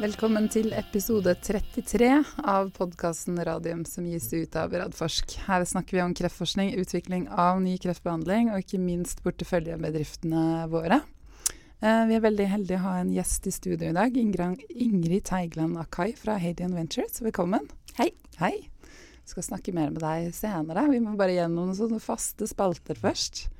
Velkommen til episode 33 av podkasten Radium som gis ut av Radforsk. Her snakker vi om kreftforskning, utvikling av ny kreftbehandling og ikke minst porteføljebedriftene våre. Eh, vi er veldig heldige å ha en gjest i studio i dag. Ingrid Teigland Akai fra Hadian Ventures. Velkommen. Hei. Hei. Vi skal snakke mer med deg senere. Vi må bare gjennom noen sånne faste spalter først.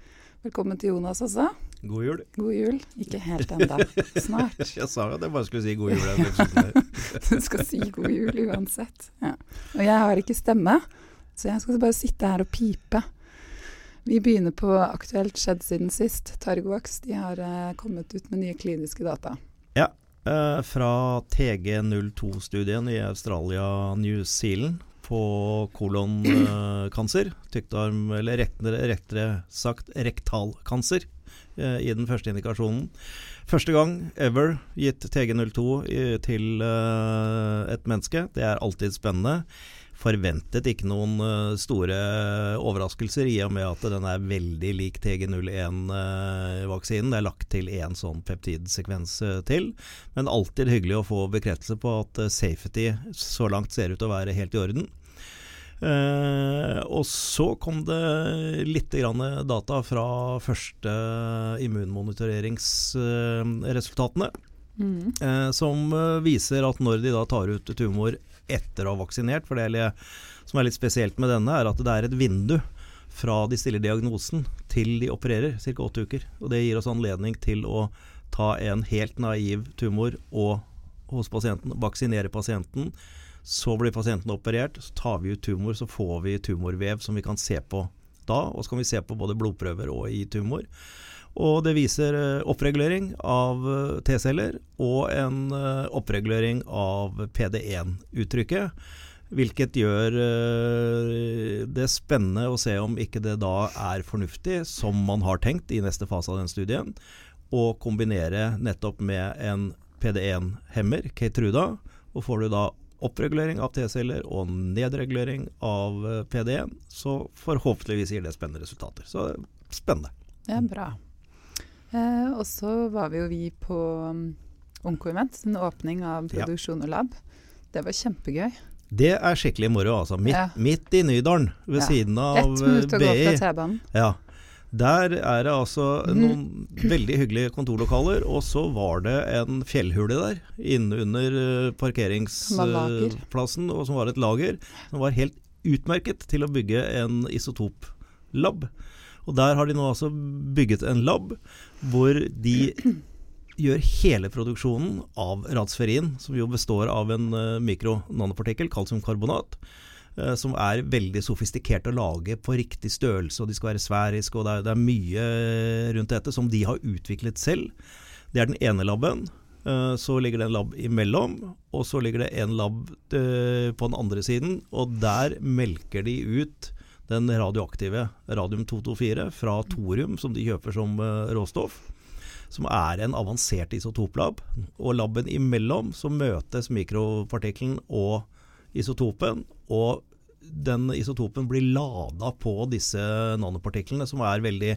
Velkommen til Jonas også. God jul. God jul. Ikke helt ennå. Snart. jeg sa jo at jeg bare skulle si god jul. du skal si god jul uansett. Ja. Og jeg har ikke stemme, så jeg skal bare sitte her og pipe. Vi begynner på aktuelt skjedd siden sist. Targovax de har uh, kommet ut med nye kliniske data. Ja, uh, fra TG02-studien i Australia-New Zealand på kolonkancer, tyktarm, eller rettere, rettere sagt rektalkancer, eh, i den første indikasjonen. Første gang ever gitt TG02 til eh, et menneske. Det er alltid spennende. Forventet ikke noen store overraskelser i og med at den er veldig lik TG01-vaksinen. Uh, det er lagt til én sånn peptidsekvens til. Men alltid hyggelig å få bekreftelse på at safety så langt ser ut til å være helt i orden. Eh, og så kom det litt data fra første immunmonitoreringsresultatene. Mm. Eh, som eh, viser at når de da tar ut tumor etter å ha vaksinert, for det som er litt spesielt med denne, er at det er et vindu fra de stiller diagnosen til de opererer, ca. åtte uker. Og det gir oss anledning til å ta en helt naiv tumor og hos pasienten, vaksinere pasienten så blir pasienten operert, så tar vi ut tumor, så får vi tumorvev som vi kan se på da. Og så kan vi se på både blodprøver og i tumor. Og det viser eh, oppregulering av eh, T-celler og en eh, oppregulering av PD1-uttrykket. Hvilket gjør det spennende å se om ikke det da er fornuftig, som man har tenkt i neste fase av den studien, å kombinere nettopp med en PD1-hemmer, Keytruda. Og får du da oppregulering av T-celler og nedregulering av eh, PD1, så forhåpentligvis gir det spennende resultater. Så spennende. Det er bra. Eh, og så var vi jo vi på um, Onkoevent, en åpning av produksjon og lab. Det var kjempegøy. Det er skikkelig moro, altså. Midt, ja. midt i Nydalen, ved ja. siden av BI. Ett minutt å gå fra T-banen. Ja. Der er det altså noen veldig hyggelige kontorlokaler, og så var det en fjellhule der innunder eh, parkeringsplassen, og som var et lager. Som var helt utmerket til å bygge en isotoplab. Og der har de nå altså bygget en lab hvor de gjør hele produksjonen av radsferin, som jo består av en uh, mikronanopartikkel, kalsiumkarbonat Eh, som er veldig sofistikert å lage på riktig størrelse, og de skal være sfæriske, og det er, det er, mye rundt dette som de har utviklet selv. Det er den ene laben. Eh, så ligger det en lab imellom, og så ligger det en lab eh, på den andre siden. Og der melker de ut den radioaktive radium-224 fra thorium, som de kjøper som råstoff. Som er en avansert isotoplab. Og laben imellom så møtes mikropartikkelen og isotopen, og den isotopen blir lada på disse nanopartiklene, som er veldig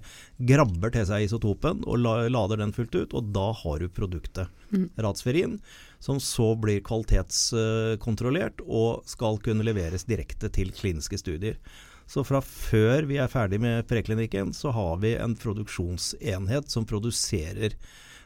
grabber til seg isotopen og lader den fullt ut. Og da har du produktet. Mm. Radsferin, som så blir kvalitetskontrollert og skal kunne leveres direkte til kliniske studier. Så fra før vi er ferdig med preklinikken, så har vi en produksjonsenhet som produserer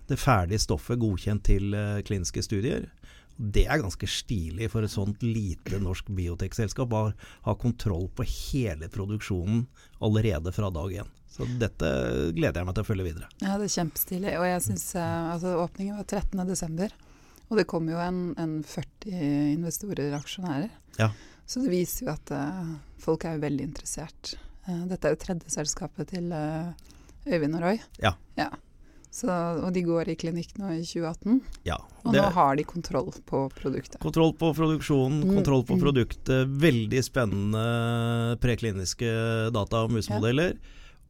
det ferdige stoffet godkjent til eh, kliniske studier. Det er ganske stilig for et sånt lite norsk biotekselskap å ha kontroll på hele produksjonen allerede fra dag én. Så dette gleder jeg meg til å følge videre. Ja, det er kjempestilig. Og jeg synes, eh, altså, Åpningen var 13.12., og det kom jo en, en 40 investorer, og aksjonærer. Ja. Så det viser jo at uh, folk er jo veldig interessert. Uh, dette er jo tredje selskapet til uh, Øyvind og Roy. Ja. ja. Så, og de går i klinikk nå i 2018. Ja, og nå har de kontroll på produktet. Kontroll på produksjonen, mm, kontroll på mm. produktet. Veldig spennende prekliniske data og musemodeller.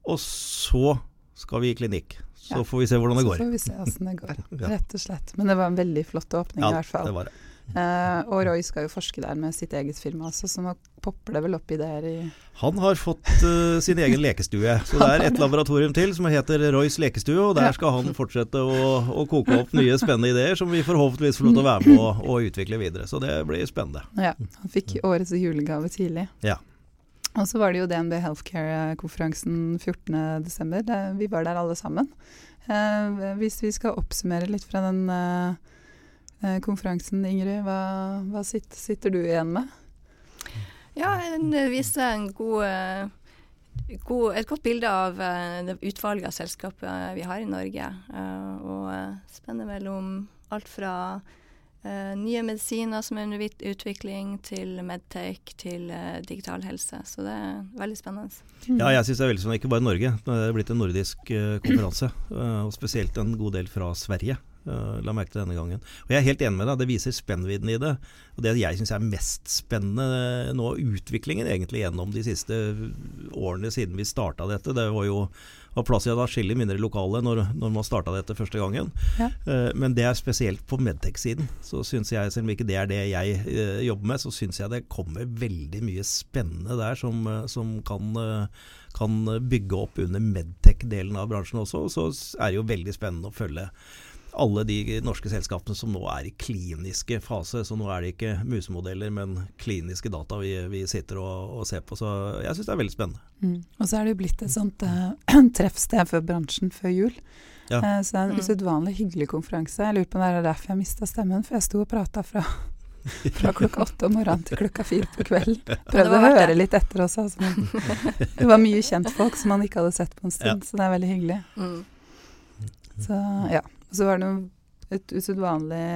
Og så skal vi i klinikk. Så ja. får vi se hvordan det går. Så får vi se hvordan det går, rett og slett. Men det var en veldig flott åpning ja, i hvert fall. Det var det. Uh, og Roy skal jo forske der med sitt eget firma også, så nå popper det vel opp ideer i Han har fått uh, sin egen lekestue. Så det er et laboratorium til som heter Roys lekestue, og der skal han fortsette å, å koke opp nye spennende ideer som vi forhåpentligvis får lov til å være med og, og utvikle videre. Så det blir spennende. Ja, han fikk årets julegave tidlig. Ja. Og så var det jo DNB Healthcare-konferansen 14.12. Vi var der alle sammen. Uh, hvis vi skal oppsummere litt fra den uh, konferansen, Ingrid, hva, hva sitter, sitter, du igjen med? Ja, den viser en god, god, et godt bilde av det utvalget av selskaper vi har i Norge. og spenner mellom alt fra nye medisiner som er under utvikling, til Medtech, til digital helse. Så det er veldig spennende. Ja, jeg syns det er veldig spennende. Ikke bare Norge. Det er blitt en nordisk konferanse. og spesielt en god del fra Sverige. La merke til denne gangen. Og Jeg er helt enig med deg, det viser spennvidden i det. Og Det jeg syns er mest spennende nå, utviklingen egentlig gjennom de siste årene siden vi starta dette, det var jo var plass i et atskillig mindre lokale når, når man starta dette første gangen. Ja. Uh, men det er spesielt på Medtech-siden. Så synes jeg, selv om ikke det er det jeg uh, jobber med, så syns jeg det kommer veldig mye spennende der som, uh, som kan, kan, bygge opp under Medtech-delen av bransjen også. Så er det jo veldig spennende å følge alle de norske selskapene som nå er i kliniske fase. Så nå er det ikke musemodeller, men kliniske data vi, vi sitter og, og, ser på. Så jeg syns det er veldig spennende. Mm. Og så er det jo blitt et sånt uh, treffsted for bransjen før jul. Ja. Uh, så det er en mm. usedvanlig hyggelig konferanse. Jeg lurer på om det er derfor jeg mista stemmen, for jeg sto og prata fra fra klokka åtte om morgenen til klokka fire på kvelden. Prøvde å høre litt etter også. Altså. Det var mye kjentfolk som man ikke hadde sett på en stund, ja. så det er veldig hyggelig. Mm. Så ja. Og så var det et usedvanlig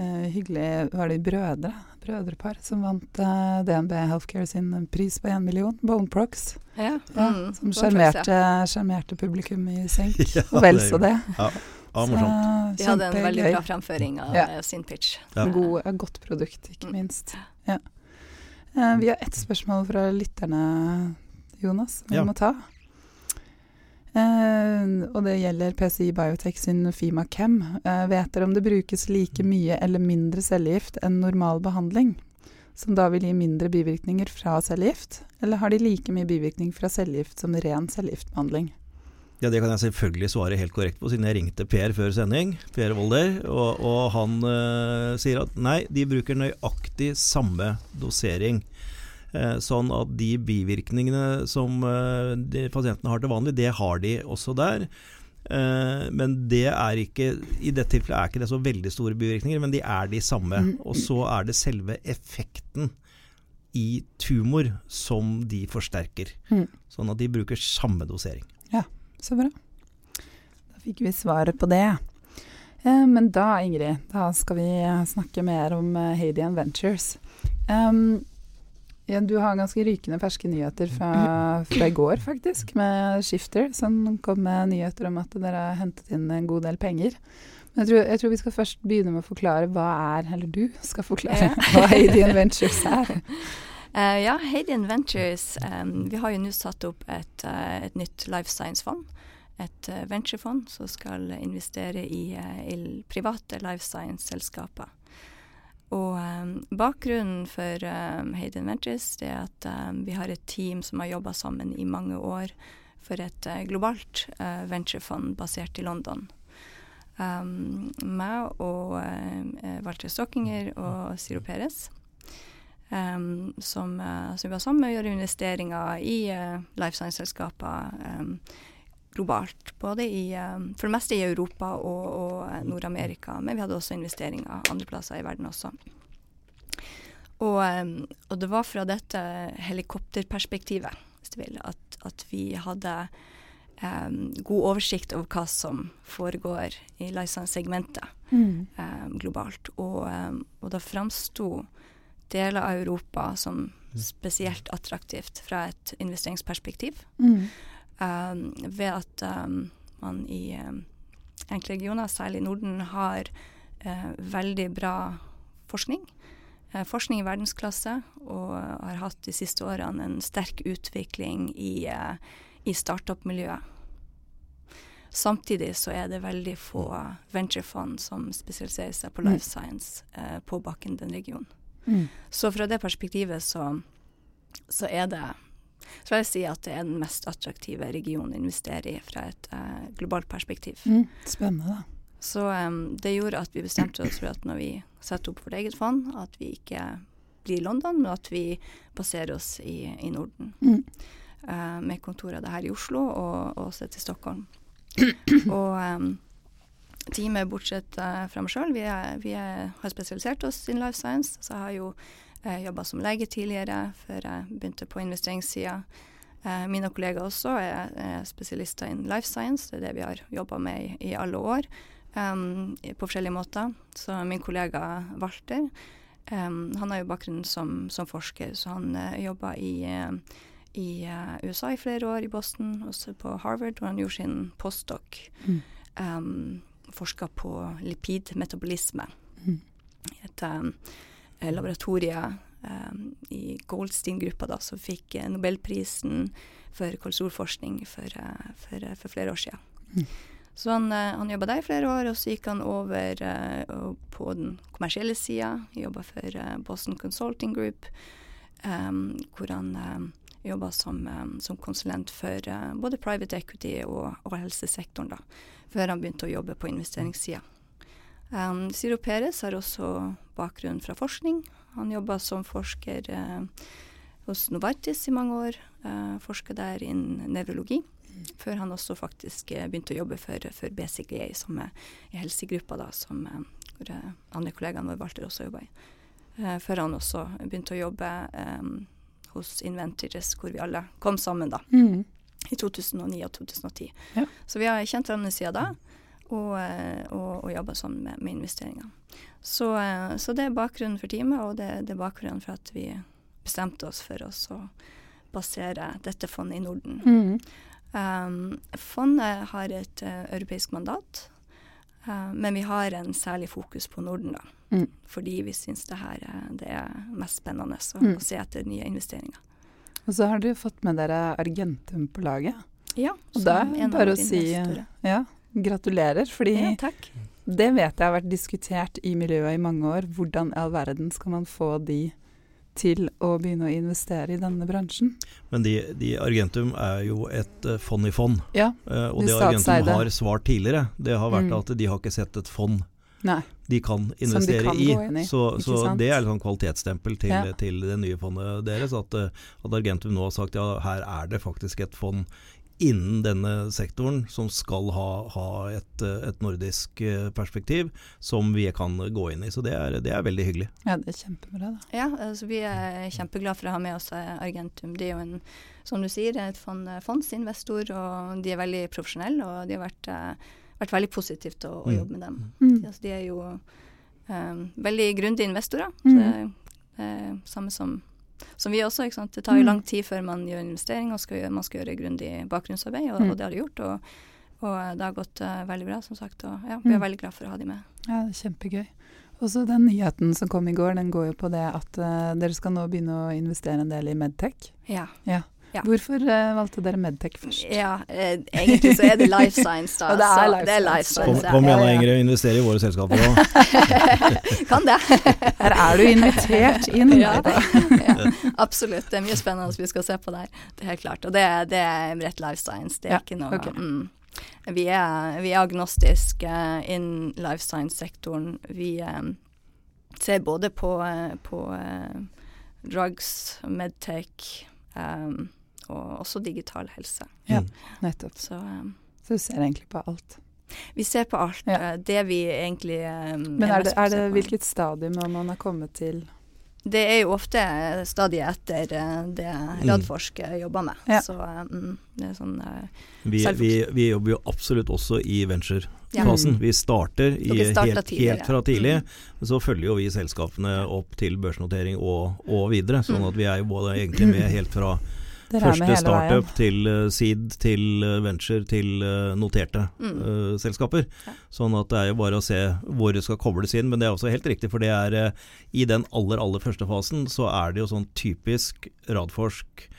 uh, hyggelig Var det brødre? Brødrepar som vant uh, eh, DNB Healthcare sin pris på én million, Boneprox. Ja. Ja, mm, som sjarmerte publikum i senk. ja, og vel så det. Ja. Ja, morsomt. De hadde en veldig bra framføring av ja. sin pitch. Ja. God, godt produkt, ikke mm. minst. Ja. Uh, vi har ett spørsmål fra lytterne, Jonas, vi må ta. Uh, og det gjelder PCI Biotech sin Fima Chem. Uh, vet dere om det brukes like mye eller mindre cellegift enn normal behandling? Som da vil gi mindre bivirkninger fra cellegift? Eller har de like mye bivirkning fra cellegift som ren cellegiftbehandling? Ja, Det kan jeg selvfølgelig svare helt korrekt på, siden jeg ringte Per før sending. Per Volder, og, og han uh, sier at nei, de bruker nøyaktig samme dosering. Eh, sånn at de bivirkningene som eh, pasientene har til vanlig, det har de også der. Eh, men det er ikke i dette tilfellet er ikke det så veldig store bivirkninger, men de er de samme. Mm. Og så er det selve effekten i tumor som de forsterker. Mm. Sånn at de bruker samme dosering. Ja, så bra. Da fikk vi svaret på det. Men da, Ingrid, da skal vi snakke mer om Hadian Ventures. Um, ja, du har ganske rykende ferske nyheter fra, fra, i går, faktisk, med Shifter, som kom med nyheter om at dere har hentet inn en god del penger. Men jeg tror, jeg tror vi skal først begynne med å forklare hva er, eller du skal forklare, hva Hadian Ventures er. Uh, ja, Hadian Ventures um, Vi har jo nå satt opp et, uh, et nytt life science-fond. Et uh, venturefond som skal investere i, i private life science-selskaper. Og um, bakgrunnen for um, Hayden Ventures er at um, vi har et team som har jobba sammen i mange år for et uh, globalt uh, venturefond basert i London. Um, meg og uh, Walter Stockinger og Siro Perez. Um, som, som jobber sammen med å gjøre investeringer i life science-selskaper um, globalt. Både i, um, for det meste i Europa og, og Nord-Amerika, men vi hadde også investeringer andre plasser i verden også. Og, um, og det var fra dette helikopterperspektivet, hvis du vil, at, at vi hadde um, god oversikt over hva som foregår i Lysan-segmentet mm. um, globalt. Og, um, og da framsto deler av Europa som spesielt attraktivt fra et investeringsperspektiv. Mm. Um, ved at um, man i um, enkelte regioner, særlig Norden, har uh, veldig bra forskning. Uh, forskning i verdensklasse, og har hatt de siste årene en sterk utvikling i, uh, i startup-miljøet. Samtidig så er det veldig få venturefond som spesialiserer seg på life science eh, på bakken den regionen. Mm. Så fra det perspektivet så, så er det så vil jeg si at det er den mest attraktive regionen å investere i fra et uh, globalt perspektiv. Mm. Spennende. Så um, det gjorde at vi bestemte oss for at når vi setter opp vårt eget fond, at vi ikke blir i London, men at vi baserer oss i, i Norden. Mm. Uh, med kontorer her i Oslo og, og også til Stockholm. og um, teamet, bortsett uh, fra meg sjøl, vi, vi er, har spesialisert oss in life science. Så jeg har jo uh, jobba som lege tidligere, før jeg begynte på investeringssida. Uh, mine kollegaer også er, er, spesialister in life science, det er det vi har jobba med i, i alle år um, på forskjellige måter. Så min kollega Walter, um, han har jo bakgrunn som, som forsker, så han uh, eh, jobba i, uh, i uh, USA i flere år, i Boston, også på Harvard, hvor han gjorde sin postdoc. Mm. Um, Forska på lipidmetabolisme. Mm. Et um, laboratorie um, i Goldstein-gruppa som fikk Nobelprisen for kolesterolforskning for, for, for, flere år siden. Mm. Så han, eh, han jobba der i flere år, og så gikk han over på den kommersielle sida. Jobba for Boston Consulting Group, um, hvor han um, jobba som, um, som, konsulent for uh, både private equity og, og, helsesektoren, da, før han begynte å jobbe på investeringssida. Um, Ciro Perez har også bakgrunn fra forskning. Han jobba som forsker hos Novartis i mange år. Uh, Forska der innen nevrologi før han også faktisk eh, begynte å jobbe for, for BCGA, som i helsegruppa da, som eh, hvor uh, andre kollegaen vår, Walter også jobba i. før han også begynte å jobbe um, hos Inventures, hvor vi alle kom sammen da. Mm. I 2009 og 2010. Ja. Så vi har kjent hverandre siden da, og, og, og jobber sånn med, med investeringer. Så, så, det er bakgrunnen for teamet, og det, det, er bakgrunnen for at vi bestemte oss for oss å basere dette fondet i Norden. Mm. Um, fondet har et uh, europeisk mandat, uh, men vi har en særlig fokus på Norden, da. Mm. Fordi vi syns det her det er mest spennende å, mm. å se etter nye investeringer. Og så har dere fått med dere Argentum på laget. Ja. Og en er bare å si ja, gratulerer, fordi ja, det vet jeg har vært diskutert i miljøet i mange år. Hvordan i all verden skal man få de til å begynne å investere i denne bransjen. Men de, de Argentum er jo et uh, fond i fond. Ja, uh, og det Argentum har svart tidligere, det har vært mm. at de har ikke sett et fond Nei. de kan investere de kan i. i. Så, så det er et sånn kvalitetsstempel til, ja. til, det nye fondet deres. At, eh, at Argentum nå har sagt ja, her er det faktisk et fond innen denne sektoren som skal ha, ha et, et, nordisk eh, perspektiv, som vi kan gå inn i. Så det er, det er veldig hyggelig. Ja, det er kjempebra. da. Ja, altså vi er kjempeglade for å ha med oss eh, Argentum. De er jo en, som du sier, et fond, eh, fondsinvestor, og de er veldig profesjonelle. Og de har vært, vært veldig positivt å, å, mm. jobbe med dem. Mm. Altså, de er jo um, veldig grundige investorer. Mm. Så det er samme som som vi også. sant? Det tar jo mm. lang tid før man gjør investering, og skal gjøre, man skal gjøre grundig bakgrunnsarbeid, og, mm. og, det har de gjort. Og, og det har gått uh, veldig bra, som sagt. Og ja, vi er mm. veldig glad for å ha de med. Ja, det er kjempegøy. Og så den nyheten som kom i går, den går jo på det at uh, dere skal nå begynne å investere en del i Medtech. Ja. ja. Ja. Hvorfor uh, valgte dere Medtech først? Ja, eh, Egentlig så er det Life Science, da. Og det er life, det er life science. Kom, kom igjen, da, Ingrid, investere i våre selskaper òg. kan det. Her er du invitert inn. ja, absolutt. Det er mye spennende vi skal se på der. Det er helt klart. Og det, det er rett Life Science. Det er ikke noe okay. mm. vi, er, vi er agnostiske innen life science-sektoren. Vi um, ser både på, på uh, drugs, medtech um, og også digital helse. Ja, mm. nettopp. Så, um, så, du ser egentlig på alt? Vi ser på alt. Ja. Eh, det vi egentlig um, Men er det, er det hvilket stadium man har kommet til? Det er jo ofte stadiet etter det mm. Radforsk jobber med. Ja. Så um, det er sånn uh, vi, vi, vi, jobber jo absolutt også i venture-fasen. Ja. Vi starter i, helt, helt, fra tidlig. Mm. Så følger jo vi selskapene opp til børsnotering og, og videre. Sånn at vi er jo både egentlig med helt fra Første startup til uh, seed, til uh, venture, til uh, noterte mm. selskaper. Ja. Sånn at det er jo bare å se hvor det skal kobles inn. Men det er også helt riktig, for det er i den aller, aller første fasen så er det jo sånn typisk Radforsk eh,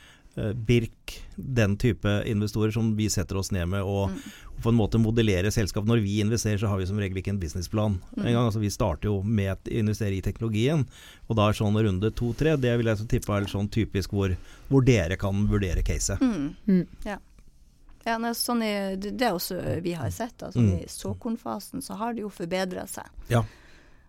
Birk, den type investorer som vi setter oss ned med og, Mm. og på en måte modellere selskap. Når vi investerer, så har vi som regel ikke en businessplan. Mm. En gang, altså Vi starter jo med å investere i teknologien, og da er sånn runde to-tre det vil jeg så tippe er sånn typisk hvor, hvor dere kan vurdere caset. Mm. Mm. Ja. Ja, nei, sånn er, det det er også vi har sett. Altså, Mm. I såkornfasen så har det jo forbedra seg. Ja.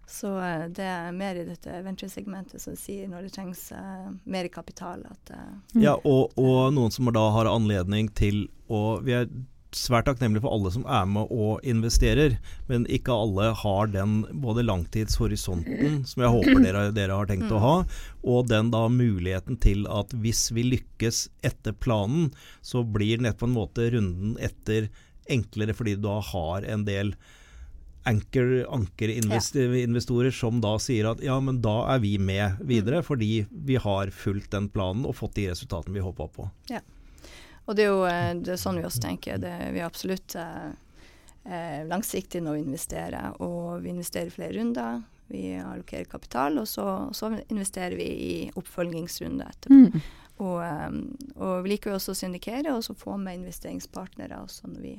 Så eh, det er mer i dette venturesegmentet som sier når det trengs uh, mer kapital. At, Mm. Ja, og, og noen som da har anledning til å Vi er svært takknemlige for alle som er med og investerer, men ikke alle har den både langtidshorisonten, som jeg håper dere, dere har tenkt å ha, og den da muligheten til at hvis vi lykkes etter planen, så blir nett på en måte runden etter enklere fordi du da har en del anker, ankerinvestorer som da sier at ja, men da er vi med videre, fordi vi har fulgt den planen og fått de resultatene vi håpa på. Ja. og det er jo eh, det er sånn vi også tenker. Det, vi er absolutt eh, eh, langsiktige når vi investerer, og vi investerer i flere runder. Vi allokerer kapital, og så, så investerer vi i oppfølgingsrunder etterpå. Mm. Og, um, og vi liker jo også å syndikere og så få med investeringspartnere også når vi,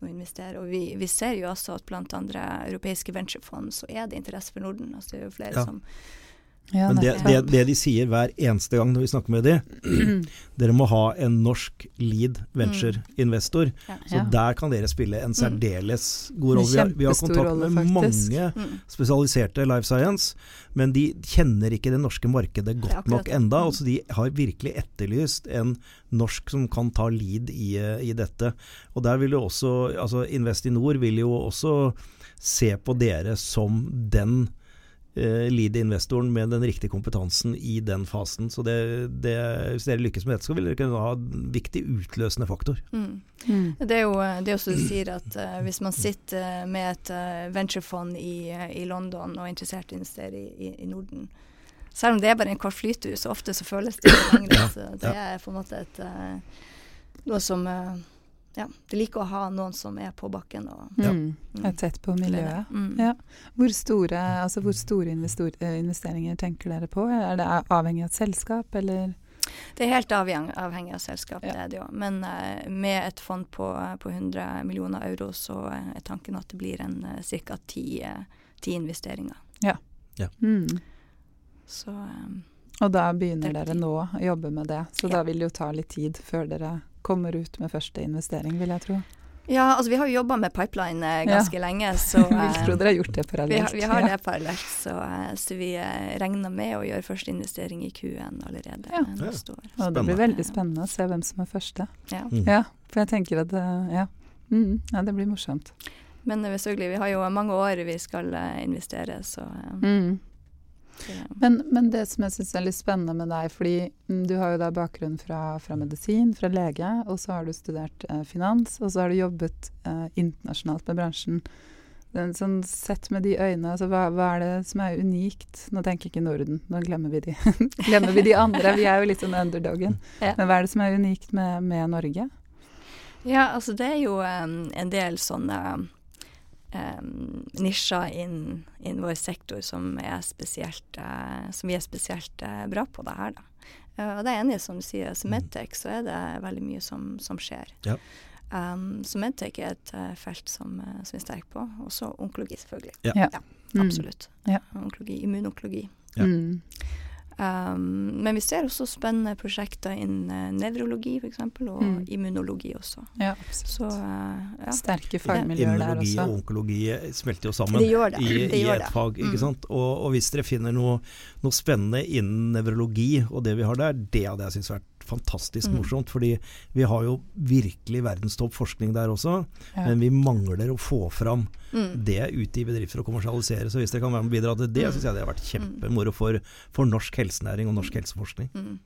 når investere. Og vi, vi ser jo også at blant andre europeiske venturefond så er det interesse for Norden. Altså det er jo flere Ja. som Ja, Men det, det, det de sier hver eneste gang når vi snakker med dem, dere må ha en norsk lead venture-investor. ja. Så der kan dere spille en særdeles god rolle. Vi har, vi har kontakt med rolle, mange mm, spesialiserte life science, men de kjenner ikke det norske markedet godt nok enda. Mm. Altså de har virkelig etterlyst en norsk som kan ta lead i, i dette. Og der vil jo også altså Investinor vil jo også se på dere som den eh, lead-investoren med den riktige kompetansen i den fasen. Så det, det, hvis dere lykkes med dette, så vil dere kunne ha en viktig utløsende faktor. mm. Mm. Det er jo det er også du sier at uh, hvis man sitter eh, med et uh, venturefond i, i London og er interessert i å investere i, i, Norden, selv om det er bare en kort flytur, så ofte så føles det ikke lenger. Så det er på en måte et, uh, noe som Ja, de liker å ha noen som er på bakken. Og, Ja. Mm. Er tett på miljøet. Mm. Ja. Hvor store, altså hvor store investor, eh, investeringer tenker dere på? Er det avhengig av et selskap, eller? Det er helt avhengig, av selskap, Ja. det er det jo. Men uh, med et fond på, på 100 millioner euro, så eh, er tanken at det blir en uh, ca. ti, eh, ti investeringer. Mm. Så um, Og da begynner er dere nå å jobbe med det, så Ja. da vil det jo ta litt tid før dere kommer ut med første investering, vil jeg tro. Ja, altså vi har jo jobba med pipeline ganske Ja. lenge, så Vi eh, tror dere har gjort det vi, parallelt. har, vi har ja. det parallelt. Så, eh, så vi eh, regner med å gjøre første investering i Q1 allerede Ja. eh, neste år. Og det blir veldig spennende å se hvem som er første. Ja. Mm. Ja, for jeg tenker at det, ja. Mm, ja, det blir morsomt. Men eh, selvfølgelig, vi har jo mange år vi skal eh, investere, så eh, Mm. Men, men det som jeg syns er litt spennende med deg, fordi mm, du har jo da bakgrunn fra, fra medisin, fra lege, og så har du studert eh, finans, og så har du jobbet eh, internasjonalt med bransjen. Den, sånn Sett med de øynene, altså hva, hva er det som er unikt? Nå tenker jeg ikke Norden, nå glemmer vi de, glemmer vi de andre. Vi er jo litt sånn underdogen. Ja. Men hva er det som er unikt med, med Norge? Ja, altså det er jo um, en del sånne em, nisjer innen inn vår sektor som, er spesielt, uh, som vi er spesielt uh, bra på det her, da. Uh, og det er enig, som du sier, som Medtech så er det veldig mye som, som skjer. Ja. Um, så Medtech er et felt som, som vi er sterke på. Også onkologi, selvfølgelig. Ja. Ja. Mm. Absolutt. Ja. Onkologi, immunonkologi. Ja. Mm. Um, men vi ser også spennende prosjekter innen uh, nevrologi f.eks., og Mm. immunologi også. Ja. Så uh, ja. Sterke fagmiljøer der også. Immunologi og onkologi smelter jo sammen Det gjør det. i, det i gjør et det. fag. ikke Mm. sant? Og, og hvis dere finner noe, noe spennende innen nevrologi og det vi har der, det hadde jeg syntes vært fantastisk Mm. morsomt. Fordi vi har jo virkelig verdenstopp forskning der også, Ja. men vi mangler å få fram Mm. det ute i bedrifter og kommersialisere. Så hvis dere kan være med og bidra til det, Mm. syns jeg det har vært kjempemoro for, for norsk helsenæring og norsk helseforskning. Mm.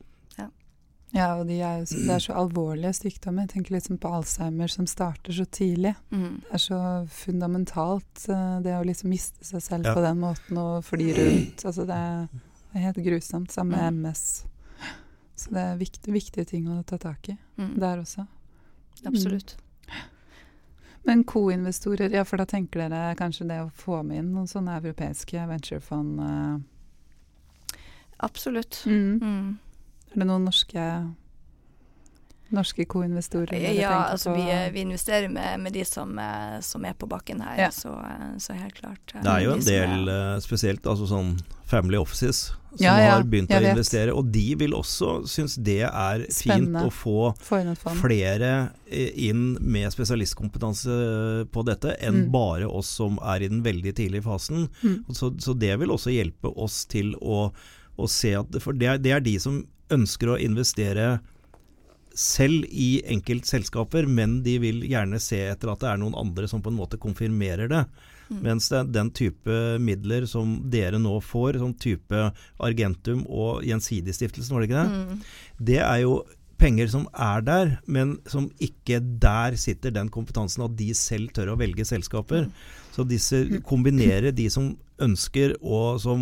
Ja, og de er jo, så- det er så alvorlige sykdommer. Jeg tenker liksom på Alzheimer som starter så tidlig. Mm. Det er så fundamentalt, eh, det å liksom miste seg selv Ja. på den måten og fly rundt. Altså det er, det er helt grusomt. Samme med Mm. MS. Så det er viktig, viktige ting å ta tak i Mm. der også. Absolutt. Men co-investorer, ja, for da tenker dere kanskje det å få med inn noen sånne europeiske venturefond Uh... Absolutt. mm. Mm. Er det noen norske Norske co-investorer? Ja, altså vi, vi, investerer med, med de som, som, er på bakken her. Ja. Så, så, helt klart. Det er jo en del spesielt, altså sånn family offices som ja, ja, har begynt å investere. Og de vil også synes det er Spennende. fint å få flere inn med spesialistkompetanse på dette, enn mm. bare oss som er i den veldig tidlige fasen. Mm. Så, så, det vil også hjelpe oss til å, å se at For det er, det er de som ønsker å investere selv i enkeltselskaper, men de vil gjerne se etter at det er noen andre som på en måte konfirmerer det. Mm. Mens det, den type midler som dere nå får, som type Argentum og Gjensidigstiftelsen, var det ikke det? Mm. Det er jo penger som er der, men som ikke der sitter den kompetansen at de selv tør å velge selskaper. Mm. Så disse kombinerer de som ønsker, og som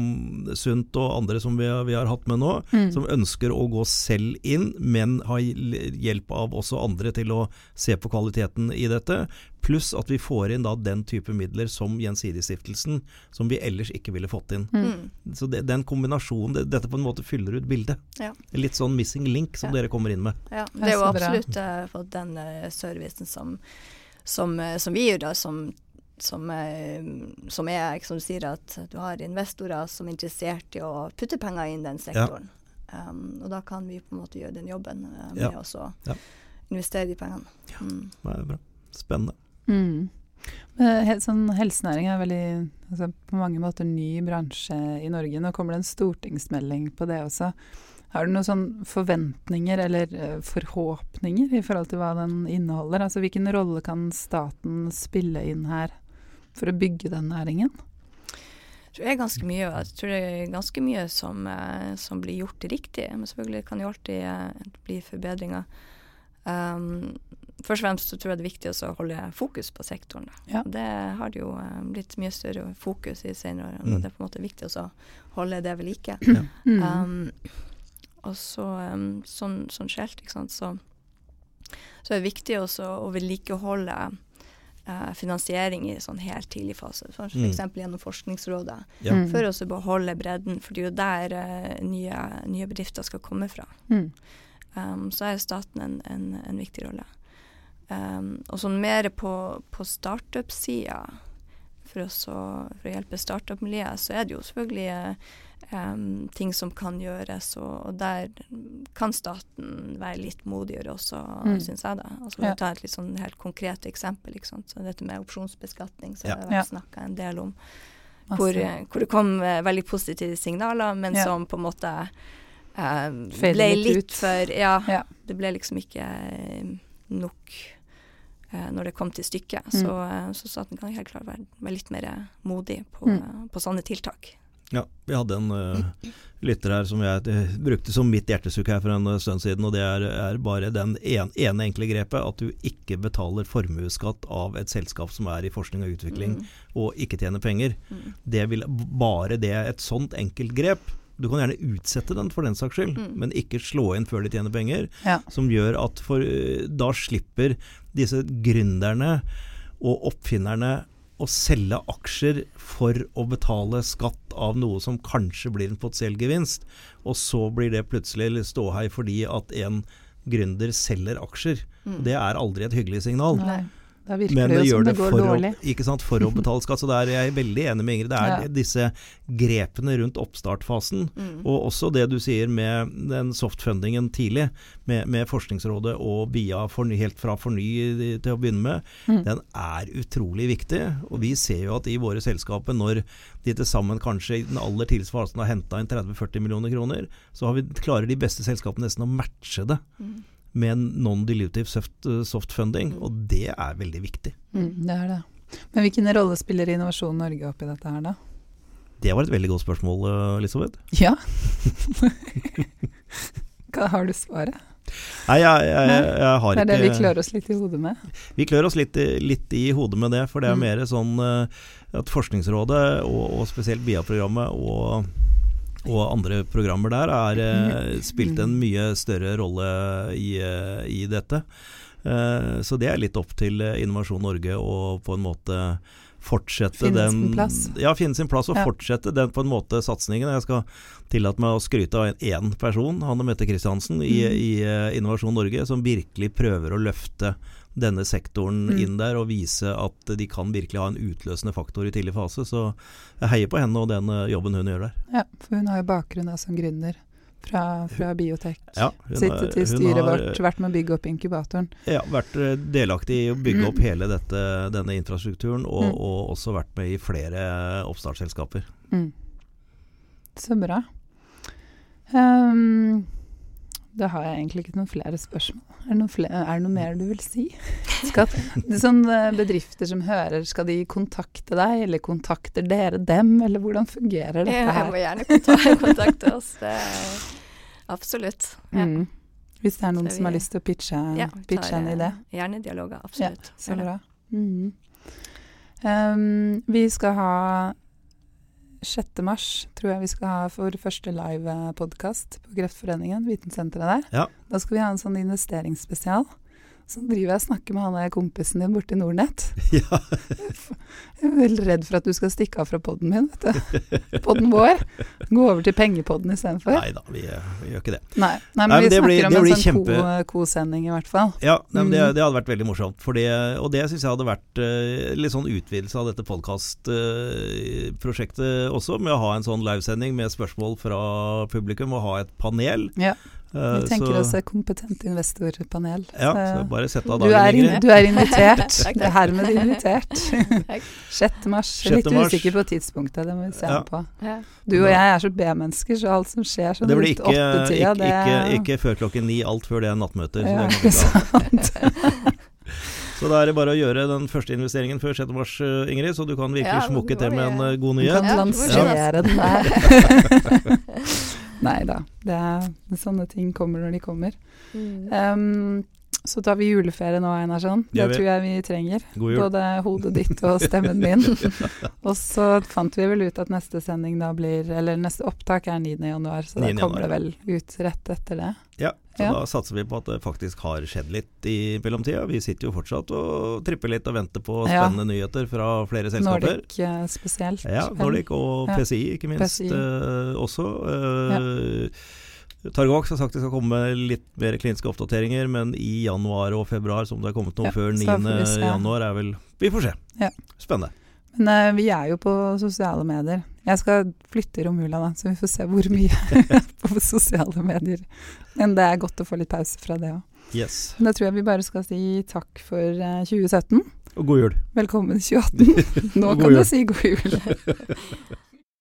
Sunt og andre som vi har, vi har hatt med nå, mm. som ønsker å gå selv inn, men har hjelp av også andre til å se på kvaliteten i dette. Pluss at vi får inn da den type midler som Gjensidigestiftelsen, som vi ellers ikke ville fått inn. Mm. mm. Så det, den kombinasjonen, det, dette på en måte fyller ut bildet. Ja. Litt sånn missing link som ja. dere kommer inn med. Ja, det er jo absolutt uh, for den uh, servicen som, som, uh, som vi gjør, da, som som, eh, som, er som du sier, at du har investorer som er interessert i å putte penger inn den sektoren. Ja. Um, og da kan vi på en måte gjøre den jobben uh, med ja. å ja. investere de pengene. Ja, mm. det er bra. Spennende. Mm. Men, sånn, helsenæring er veldig, altså, på mange måter ny bransje i Norge. Nå kommer det en stortingsmelding på det også. Har du noen sånn forventninger eller uh, forhåpninger i forhold til hva den inneholder? Altså Hvilken rolle kan staten spille inn her? For å bygge den næringen? Jeg tror det er ganske mye, jeg tror det er ganske mye som, eh, som blir gjort riktig. Men selvfølgelig kan det jo alltid eh, bli forbedringer. Um, først og fremst så tror jeg det er viktig å holde fokus på sektoren. Ja. Det har det jo eh, blitt mye større fokus i senere år. Mm. Det er på en måte viktig å holde det ved like. Ja. Um, og så um, sånn, sånn skjelt, ikke sant, så, så er det viktig også å vedlikeholde uh, finansiering i sånn helt tidlig fase, f.eks. Mm. gjennom Forskningsrådet. Ja. Mm. For å beholde bredden, for det er jo der uh, nye, nye, bedrifter skal komme fra. Mm. Um, så er staten en, en, en viktig rolle. Um, og sånn mer på, på startup-sida, for, for, å hjelpe startup-miljøet, så er det jo selvfølgelig uh, um, ting som kan gjøres, og, og, der kan staten være litt modigere også, mm. syns jeg. da. Altså, ja. Ta et litt sånn helt konkret eksempel. Ikke sant? Så dette med opsjonsbeskatning som ja. har jeg snakka en del om. Hvor, hvor, det kom uh, veldig positive signaler, men ja. som på en måte uh, ble litt for ja, ja, det ble liksom ikke uh, nok uh, når det kom til stykket. Mm. Så, så staten kan helt klart være, være litt mer modig på, mm. på sånne tiltak. Ja, vi hadde en uh, lytter her som jeg uh, brukte som mitt hjertesukk her for en uh, stund siden. Og det er, er bare den en, ene enkle grepet at du ikke betaler formuesskatt av et selskap som er i forskning og utvikling mm. og ikke tjener penger. Mm. Det vil bare det, et sånt enkelt grep du kan gjerne utsette den for den saks skyld, mm. men ikke slå inn før de tjener penger. Ja. Som gjør at for, da slipper disse gründerne og oppfinnerne å selge aksjer for å betale skatt av noe som kanskje blir en potensiell gevinst, og så blir det plutselig ståhei fordi at en gründer selger aksjer. Mm. Det er aldri et hyggelig signal. Nei. Da virker Men det jo som det går dårlig. Å, ikke sant, for å betale skatt. Så der er jeg veldig enig med Ingrid. Det er ja. disse grepene rundt oppstartfasen, mm. og også det du sier med den softfundingen tidlig, med, med Forskningsrådet og BIA forny, helt fra Forny til å begynne med, mm. den er utrolig viktig. Og vi ser jo at i våre selskaper, når de til sammen kanskje i den aller tidligste fasen har henta inn 30-40 millioner kroner, så vi, klarer de beste selskapene nesten å matche det. Mm med non-dilutive soft, eh, soft, funding, og det er veldig viktig. Mm, det er det. Men hvilken rolle spiller Innovasjon Norge oppi dette her, da? Det var et veldig godt spørsmål, eh, Elisabeth. Ja. Hva har du svaret? Nei, jeg, jeg, jeg, har ikke Det er det vi klør oss litt i hodet med? Vi klør oss litt, litt i hodet med det. For det er mm. mer sånn eh, at Forskningsrådet, og, og spesielt BIA-programmet og og andre programmer der har eh, spilt en mye større rolle i, eh, i dette. Eh, så det er litt opp til Innovasjon Norge å på en måte fortsette finne den sin plass. Ja, finne sin plass og Ja. fortsette den på en måte satsingen. Jeg skal tillate meg å skryte av én person, Hanne Mette Christiansen i, Mm. i Innovasjon Norge, som virkelig prøver å løfte denne sektoren Mm. inn der og vise at de kan virkelig ha en utløsende faktor i tidlig fase. Så jeg heier på henne og den eh, jobben hun gjør der. Ja, for hun har jo bakgrunn som gründer fra, fra Biotek. Ja, Sittet i styret har, vårt, vært med å bygge opp inkubatoren. Ja, vært eh, delaktig i å bygge Mm. opp hele dette, denne infrastrukturen, og, Mm. og også vært med i flere oppstartsselskaper. Mm. Så bra. Ehm, da har jeg egentlig ikke noen flere spørsmål. Er det noe, flere, er det noe mer du vil si? Skal, sånn eh, bedrifter som hører, skal de kontakte deg, eller kontakter dere dem, eller hvordan fungerer dette her? Jeg må gjerne kontakte, oss. Absolutt. Ja. Mm. Hvis det er noen vi, som har lyst til å pitche, Ja, pitche en idé. eh, Gjerne dialoger, absolutt. Ja, Så bra. Mm. Um, vi skal ha 6. mars, tror jeg vi skal ha for første live-podkast på Kreftforeningen, Vitensenteret der. Ja. Da skal vi ha en sånn investeringsspesial. Så driver jeg og snakker med han der kompisen din borti Nordnett. Ja, Jeg er veldig redd for at du skal stikke av fra podden min, vet du. Podden vår. Gå over til pengepodden istedenfor. nei da, vi, vi gjør ikke det. Nei, nei, men Nei, men vi snakker blir- om en sånn kjempe- kosending i hvert fall. Ja, nei, men det, Mm. det hadde vært veldig morsomt. For det, og det syns jeg hadde vært uh, litt sånn utvidelse av dette podkastprosjektet også, med å ha en sånn livesending med spørsmål fra publikum, og ha et panel. Ja. Eh, Vi tenker så- oss et kompetent investorpanel. Ja, Så- så bare sett av Du dagen, er, in, Ingrid. du er invitert. Det er hermed invitert. 6. mars. Jeg er 6. litt mars. usikker på tidspunktet, det må vi se Ja. på. Du og jeg er så B-mennesker, så alt som skjer sånn Det blir rundt ikke, åttetida, ikke, det ikke, ikke før klokken ni, alt før det er nattmøter. Så, ja, det kan vi ikke ikke så da er det bare å gjøre den første investeringen før 6. mars, eh, Ingrid, så du kan virkelig Ja, smukke til med en god nyhet. Du kan kan Ja, lansere den der. Nei da. Er, sånne ting kommer når de kommer. Mm. Um, så tar vi juleferie nå, Einarsson. Det Gjør tror jeg vi trenger. God jul. Både hodet ditt og stemmen min. og så fant vi vel ut at neste sending da blir Eller neste opptak er 9. januar, så da 9. kommer det vel ut rett etter det. Ja, så Ja. da satser vi på at det faktisk har skjedd litt i mellomtida. Vi sitter jo fortsatt og tripper litt og venter på Ja. spennende nyheter fra flere selskaper. Nordic eh, spesielt. Ja, Nordic og PCI ikke minst PCI. Uh, også. Eh, Targovax har sagt det skal komme litt mer kliniske oppdateringer, men i januar og februar, som det har kommet noe Ja, før så 9. får vi se. januar, er vel Vi får se. Ja. Spennende. Men eh, vi er jo på sosiale medier. Jeg skal flytte romjula, da, så vi får se hvor mye på sosiale medier. Men det er godt å få litt pause fra det òg. Yes. Da tror jeg vi bare skal si takk for eh, 2017. Og god jul. Velkommen 2018. Nå kan jul. du si god jul.